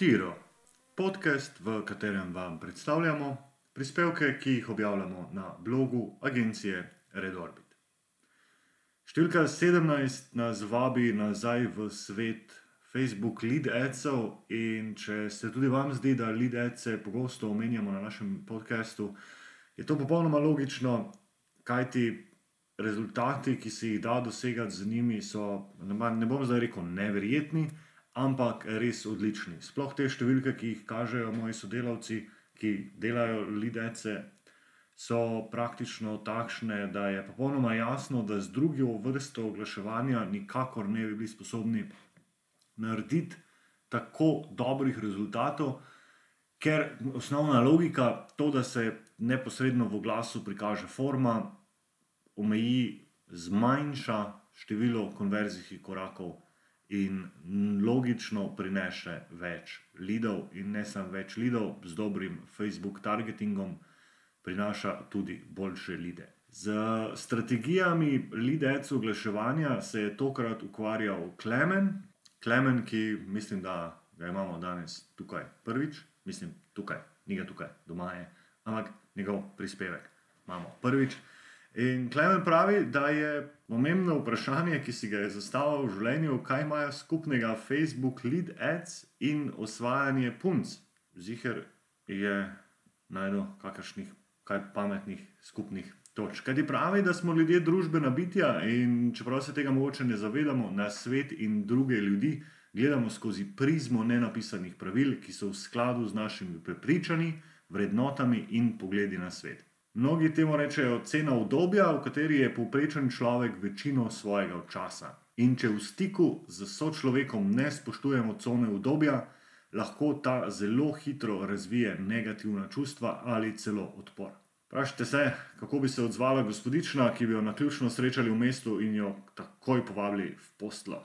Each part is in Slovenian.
Tiro, podcast, v katerem vam predstavljamo prispevke, ki jih objavljamo na blogu agencije Redorbit. Številka 17 nas vabi nazaj v svet Facebook lead adsov in če se tudi vam zdi, da lead adse pogosto omenjamo na našem podkastu, je to popolnoma logično, kajti rezultati, ki se jih da dosegati z njimi, so, ne bom zdaj rekel, neverjetni ampak res odlični. Sploh te številke, ki jih kažejo moji sodelavci, ki delajo lidece, so praktično takšne, da je popolnoma jasno, da z drugo vrsto oglaševanja nikakor ne bi bili sposobni narediti tako dobrih rezultatov. Ker osnovna logika, to, da se neposredno v glasu prikaže forma, omeji, zmanjša število konverzijskih korakov, in logično prinese več lidov, in ne samo več lidov, z dobrim Facebook targetingom, prinaša tudi boljše lide. Z strategijami lidec oglaševanja se je tokrat ukvarjal Klemen, Klemen, ki mislim, da ga imamo danes tukaj prvič, mislim, tukaj, ni ga tukaj, doma je, ampak njegov prispevek imamo prvič. In Klemen pravi, da je pomembno vprašanje, ki si ga je zastavil v življenju, kaj imajo skupnega Facebook lead ads in osvajanje punc. Ziger je najdel kakršnih kaj pametnih skupnih točk. Kaj ti pravi, da smo ljudje družbena bitja in čeprav se tega mogoče ne zavedamo, na svet in druge ljudi gledamo skozi prizmo nenapisanih pravil, ki so v skladu z našimi prepričanji, vrednotami in pogledi na svet. Mnogi temu rečejo cena obdobja, v kateri je povprečen človek večino svojega časa. In če v stiku z sočlovekom ne spoštujemo cone obdobja, lahko ta zelo hitro razvije negativna čustva ali celo odpor. Prašite se, kako bi se odzvala gospodična, ki bi jo na ključno srečali v mestu in jo takoj povabili v postlo.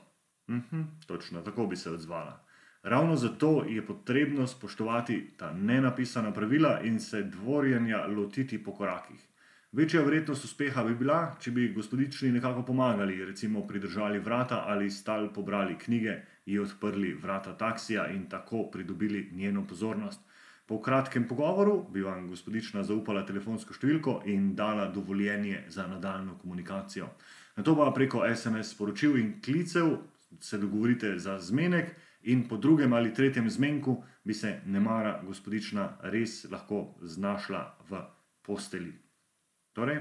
Mhm, točno tako bi se odzvala. Ravno zato je potrebno spoštovati ta nenapisana pravila in se dvorjenja lotiti po korakih. Večja verjetnost uspeha bi bila, če bi gospodični nekako pomagali, recimo pridržali vrata ali stal pobrali knjige, ji odprli vrata taksija in tako pridobili njeno pozornost. Po kratkem pogovoru bi vam gospodična zaupala telefonsko številko in dala dovoljenje za nadaljno komunikacijo. Na to pa preko SMS sporočil in klicev se dogovorite za zmenek in po drugem ali tretjem zmenku bi se nemara gospodična res lahko znašla v posteli. Torej,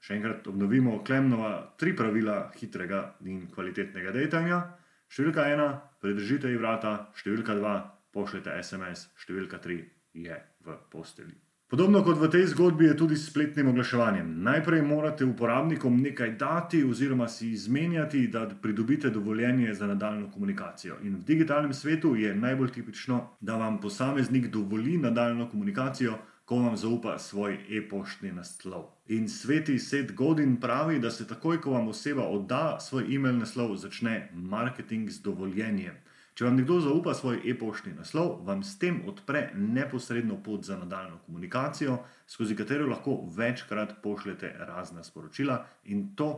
še enkrat obnovimo Klemnova tri pravila hitrega in kvalitetnega dejanja. Številka ena, predržite ji vrata, številka dva, pošljite SMS, številka tri je v posteli. Podobno kot v tej zgodbi je tudi s spletnim oglaševanjem. Najprej morate uporabnikom nekaj dati oziroma si izmenjati, da pridobite dovoljenje za nadaljno komunikacijo. In v digitalnem svetu je najbolj tipično, da vam posameznik dovoli nadaljno komunikacijo, ko vam zaupa svoj e-poštni naslov. In sveti Seth Godin pravi, da se takoj, ko vam oseba odda svoj e-mail naslov, začne marketing z dovoljenjem. Če vam nekdo zaupa svoj e-poštni naslov, vam s tem odpre neposredno pot za nadaljno komunikacijo, skozi katero lahko večkrat pošljete razna sporočila in to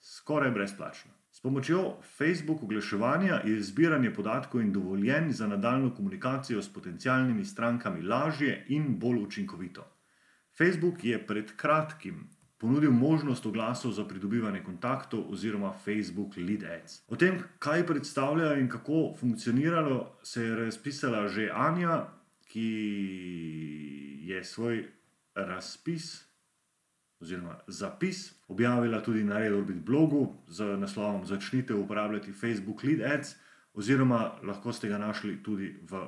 skoraj brezplačno. S pomočjo Facebook oglaševanja je zbiranje podatkov in dovoljenj za nadaljno komunikacijo s potencialnimi strankami lažje in bolj učinkovito. Facebook je pred kratkim ponudil možnost oglasov za pridobivanje kontaktov oziroma Facebook Lead Ads. O tem, kaj predstavljajo in kako funkcionirajo, se je razpisala že Anja, ki je svoj razpis oziroma zapis objavila tudi na Redorbit blogu z naslovom Začnite uporabljati Facebook Lead Ads, oziroma lahko ste ga našli tudi v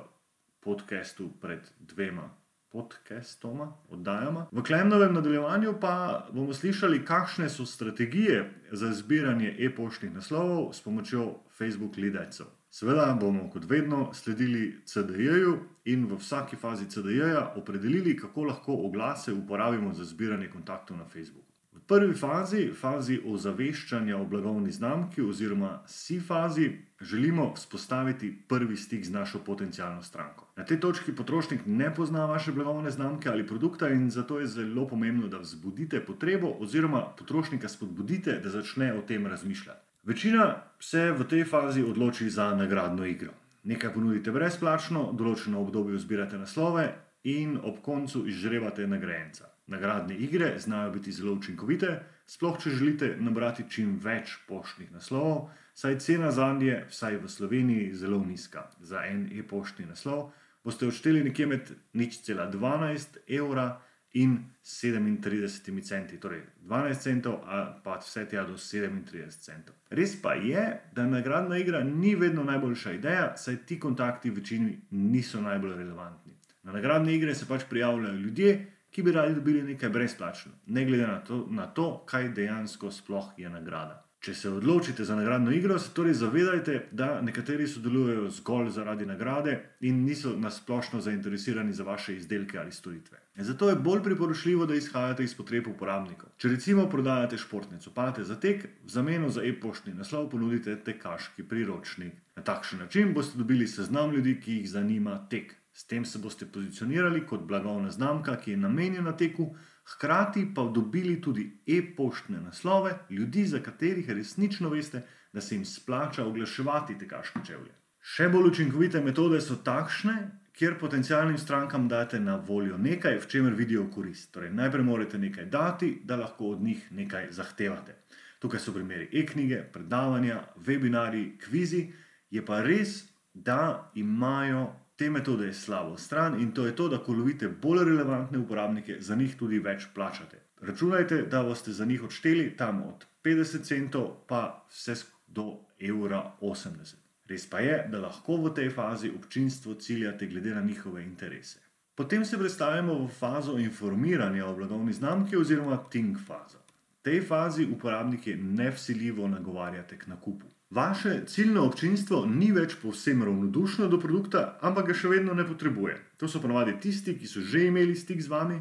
podkastu pred dvema podcastoma, oddajama. V Klemnovem nadaljevanju pa bomo slišali, kakšne so strategije za zbiranje e-poštnih naslovov s pomočjo Facebook lidecov. Seveda bomo kot vedno sledili CDJ-ju in v vsaki fazi CDJ-ja opredelili, kako lahko oglase uporabimo za zbiranje kontaktov na Facebooku. Prvi fazi, fazi ozaveščanja o blagovni znamki oziroma si fazi, želimo vzpostaviti prvi stik z našo potencijalno stranko. Na tej točki potrošnik ne pozna vaše blagovne znamke ali produkta in zato je zelo pomembno, da vzbudite potrebo oziroma potrošnika spodbudite, da začne o tem razmišljati. Večina se v tej fazi odloči za nagradno igro. Nekaj ponudite brezplačno, določeno obdobje zbirate naslove in ob koncu izžrebate nagrajenca. Nagradne igre znajo biti zelo učinkovite, sploh če želite nabrati čim več poštnih naslovov, saj cena za nje, vsaj v Sloveniji, zelo nizka. Za en e-poštni naslov boste odšteli nekje med nič cela 12 evra in 37 centi, torej 12 centov, pa vse tja do 37 centov. Res pa je, da nagradna igra ni vedno najboljša ideja, saj ti kontakti v večini niso najbolj relevantni. Na nagradne igre se pač prijavljajo ljudje, ki bi radi dobili nekaj brezplačno, ne glede na to, na to kaj dejansko sploh je nagrada. Če se odločite za nagradno igro, se torej zavedajte, da nekateri sodelujejo zgolj zaradi nagrade in niso nasplošno zainteresirani za vaše izdelke ali storitve. Zato je bolj priporočljivo, da izhajate iz potreb uporabnikov. Če recimo prodajate športne copate za tek, v zameno za e-poštni naslov ponudite tekaški priročnik. Na takšen način boste dobili seznam ljudi, ki jih zanima tek. S tem se boste pozicionirali kot blagovna znamka, ki je namenjena teku, hkrati pa dobili tudi e-poštne naslove ljudi, za katerih resnično veste, da se jim splača oglaševati tekaške čevlje. Še bolj učinkovite metode so takšne, kjer potencijalnim strankam date na voljo nekaj, v čemer vidijo korist. Torej, najprej morate nekaj dati, da lahko od njih nekaj zahtevate. Tukaj so primeri e-knjige, predavanja, webinari, kvizi, je pa res, da imajo te metode slabo stran in to je to, da ko lovite bolj relevantne uporabnike, za njih tudi več plačate. Računajte, da boste za njih odšteli tam od 50 centov pa vse do evra 80. Res pa je, da lahko v tej fazi občinstvo ciljate glede na njihove interese. Potem se predstavljamo v fazo informiranja o blagovni znamki oziroma think fazo. V tej fazi uporabnike nevsiljivo nagovarjate k nakupu. Vaše ciljno občinstvo ni več povsem ravnodušno do produkta, ampak ga še vedno ne potrebuje. To so ponovadi tisti, ki so že imeli stik z vami,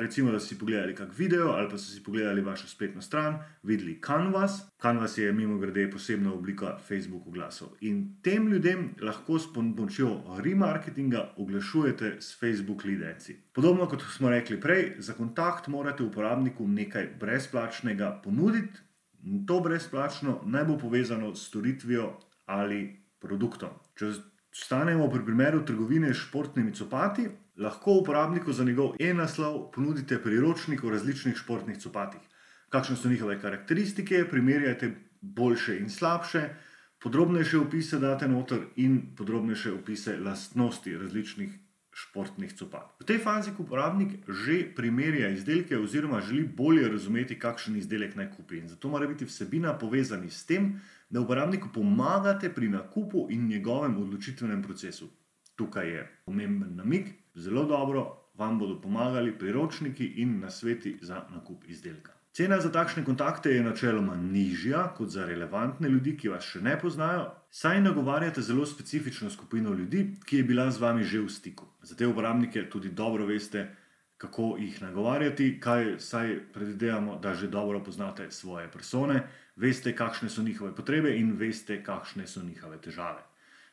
recimo, da so si pogledali kak video ali pa so si pogledali vašo spletno stran, videli Canvas. Canvas je mimo grede posebna oblika Facebook oglasov. In tem ljudem lahko s pomočjo remarketinga oglašujete s Facebook lideci. Podobno kot smo rekli prej, za kontakt morate uporabniku nekaj brezplačnega ponuditi. To brezplačno naj bo povezano s storitvijo ali produktom. Če stanemo pri primeru trgovine s športnimi copati, lahko uporabniku za njegov e-naslov ponudite priročnik o različnih športnih copatih. Kakšne so njihove karakteristike, primerjajte boljše in slabše, podrobnejše opise date noter in podrobnejše opise lastnosti različnih športnih copat. V tej fazi, uporabnik že primerja izdelke oziroma želi bolje razumeti, kakšen izdelek naj kupi. In zato mora biti vsebina povezana s tem, da uporabniku pomagate pri nakupu in njegovem odločitvenem procesu. Tukaj je pomemben namik, zelo dobro vam bodo pomagali priročniki in nasveti za nakup izdelka. Cena za takšne kontakte je načeloma nižja kot za relevantne ljudi, ki vas še ne poznajo, saj nagovarjate zelo specifično skupino ljudi, ki je bila z vami že v stiku. Za te uporabnike tudi dobro veste, kako jih nagovarjati, kaj saj predvidevamo, da že dobro poznate svoje persone, veste, kakšne so njihove potrebe in veste, kakšne so njihove težave.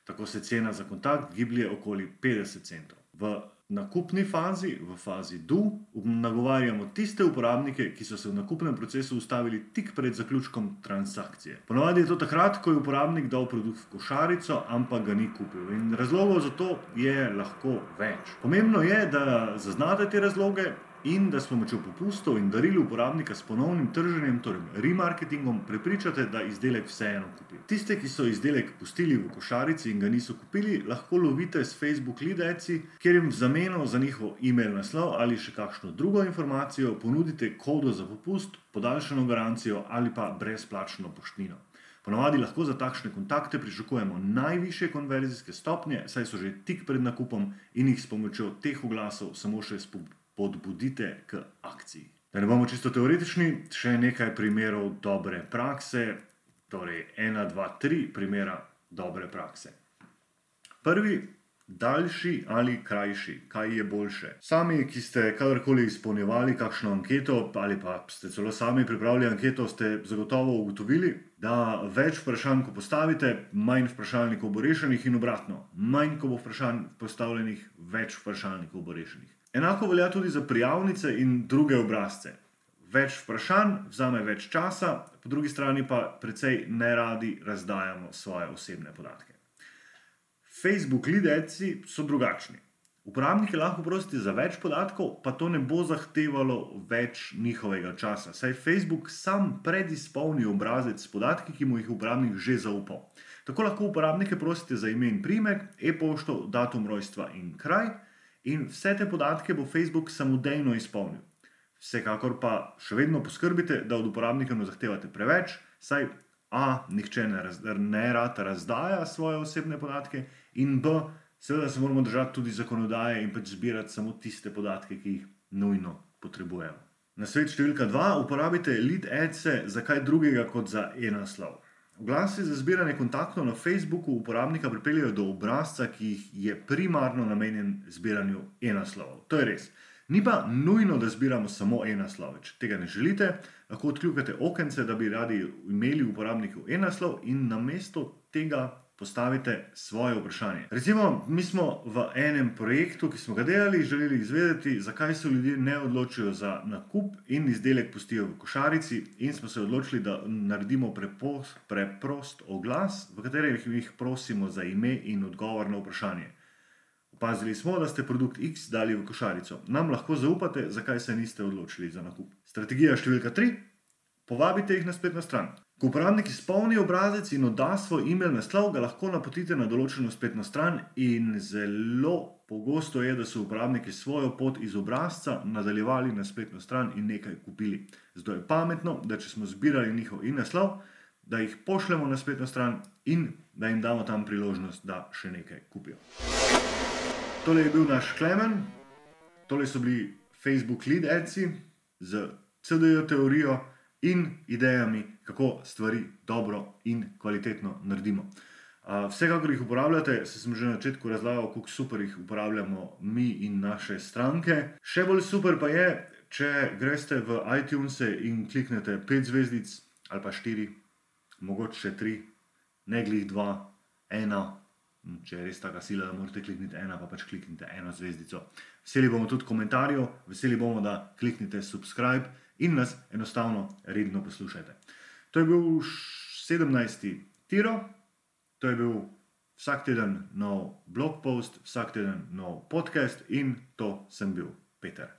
Tako se cena za kontakt giblje okoli 50 centov. V nakupni fazi, v fazi DU, nagovarjamo tiste uporabnike, ki so se v nakupnem procesu ustavili tik pred zaključkom transakcije. Ponovadi je to takrat, ko je uporabnik dal produkt v košarico, ampak ga ni kupil. In razlogov za to je lahko več. Pomembno je, da zaznate te razloge in da s pomočjo popustov in daril uporabnika s ponovnim trženjem, torej remarketingom, prepričate, da izdelek vseeno kupi. Tiste, ki so izdelek pustili v košarici in ga niso kupili, lahko lovite s Facebook lideci, kjer jim v zameno za njihov e-mail naslov ali še kakšno drugo informacijo ponudite kodo za popust, podaljšano garancijo ali pa brezplačno poštnino. Ponovadi lahko za takšne kontakte pričakujemo najviše konverzijske stopnje, saj so že tik pred nakupom in jih s pomočjo teh oglasov samo še spodbujamo podbudite k akciji. Da ne bomo čisto teoretični, še nekaj primerov dobre prakse, torej ena, dva, tri primera dobre prakse. Prvi, daljši ali krajši, kaj je boljše. Sami, ki ste kadarkoli izpolnjevali kakšno anketo, ali pa ste celo sami pripravili anketo, ste zagotovo ugotovili, da več vprašanj, ko postavite, manj vprašalnikov bo rešenih, in obratno, manj, ko bo vprašanj postavljenih, več vprašalnikov bo rešenih. Enako velja tudi za prijavnice in druge obrazce. Več vprašanj vzame več časa, po drugi strani pa precej ne radi razdajamo svoje osebne podatke. Facebook lideci so drugačni. Uporabniki lahko prosite za več podatkov, pa to ne bo zahtevalo več njihovega časa. Saj Facebook sam predizpolni obrazec s podatki, ki mu jih uporabnik že zaupal. Tako lahko uporabnike prosite za ime in primek, e-pošto, datum rojstva in kraj, in vse te podatke bo Facebook samodejno izpolnil. Vsekakor pa še vedno poskrbite, da od uporabnika ne zahtevate preveč, saj A, nihče ne, raz, ne rad razdaja svoje osebne podatke, in B, seveda se moramo držati tudi zakonodaje in pač zbirati samo tiste podatke, ki jih nujno potrebujemo. Na svet številka 2 uporabite lead adse za kaj drugega kot za e-naslov. Oglasi za zbiranje kontaktov na Facebooku uporabnika pripeljejo do obrazca, ki je primarno namenjen zbiranju e-naslovov. To je res. Ni pa nujno, da zbiramo samo en naslov. Če tega ne želite, lahko odkljukate okence, da bi radi imeli uporabnikov en naslov in na mesto tega postavite svoje vprašanje. Recimo, mi smo v enem projektu, ki smo ga delali, želeli izvedeti, zakaj se ljudje ne odločijo za nakup in izdelek pustijo v košarici, in smo se odločili, da naredimo preprost, preprost oglas, v katerem jih prosimo za ime in odgovor na vprašanje. Opazili smo, da ste produkt X dali v košarico. Nam lahko zaupate, zakaj se niste odločili za nakup. Strategija številka 3: povabite jih na spletno stran. Ko uporabnik izpolni obrazec in odda svoj e-mail naslov, ga lahko napotite na določeno spletno stran, in zelo pogosto je, da so uporabniki svojo pot iz obrazca nadaljevali na spletno stran in nekaj kupili. Zato je pametno, da če smo zbirali njihov e-naslov, da jih pošljemo na spletno stran in da jim damo tam priložnost, da še nekaj kupijo. Tole je bil naš Klemen, tole so bili Facebook lead ads z CDO teorijo in idejami, kako stvari dobro in kvalitetno naredimo. Vsekakor jih uporabljate, se sem že na začetku razlagal, kako super jih uporabljamo mi in naše stranke. Še bolj super pa je, če greste v iTunes in kliknete 5 zvezdic ali pa 4, mogoče še 3, ne glih 2, 1. Če je res ta sila, da morate klikniti ena, pa pač kliknite eno zvezdico. Veseli bomo tudi komentarjev, veseli bomo, da kliknete subscribe in nas enostavno redno poslušate. To je bil 17. tiro, to je bil vsak teden nov blog post, vsak teden nov podcast in to sem bil Peter.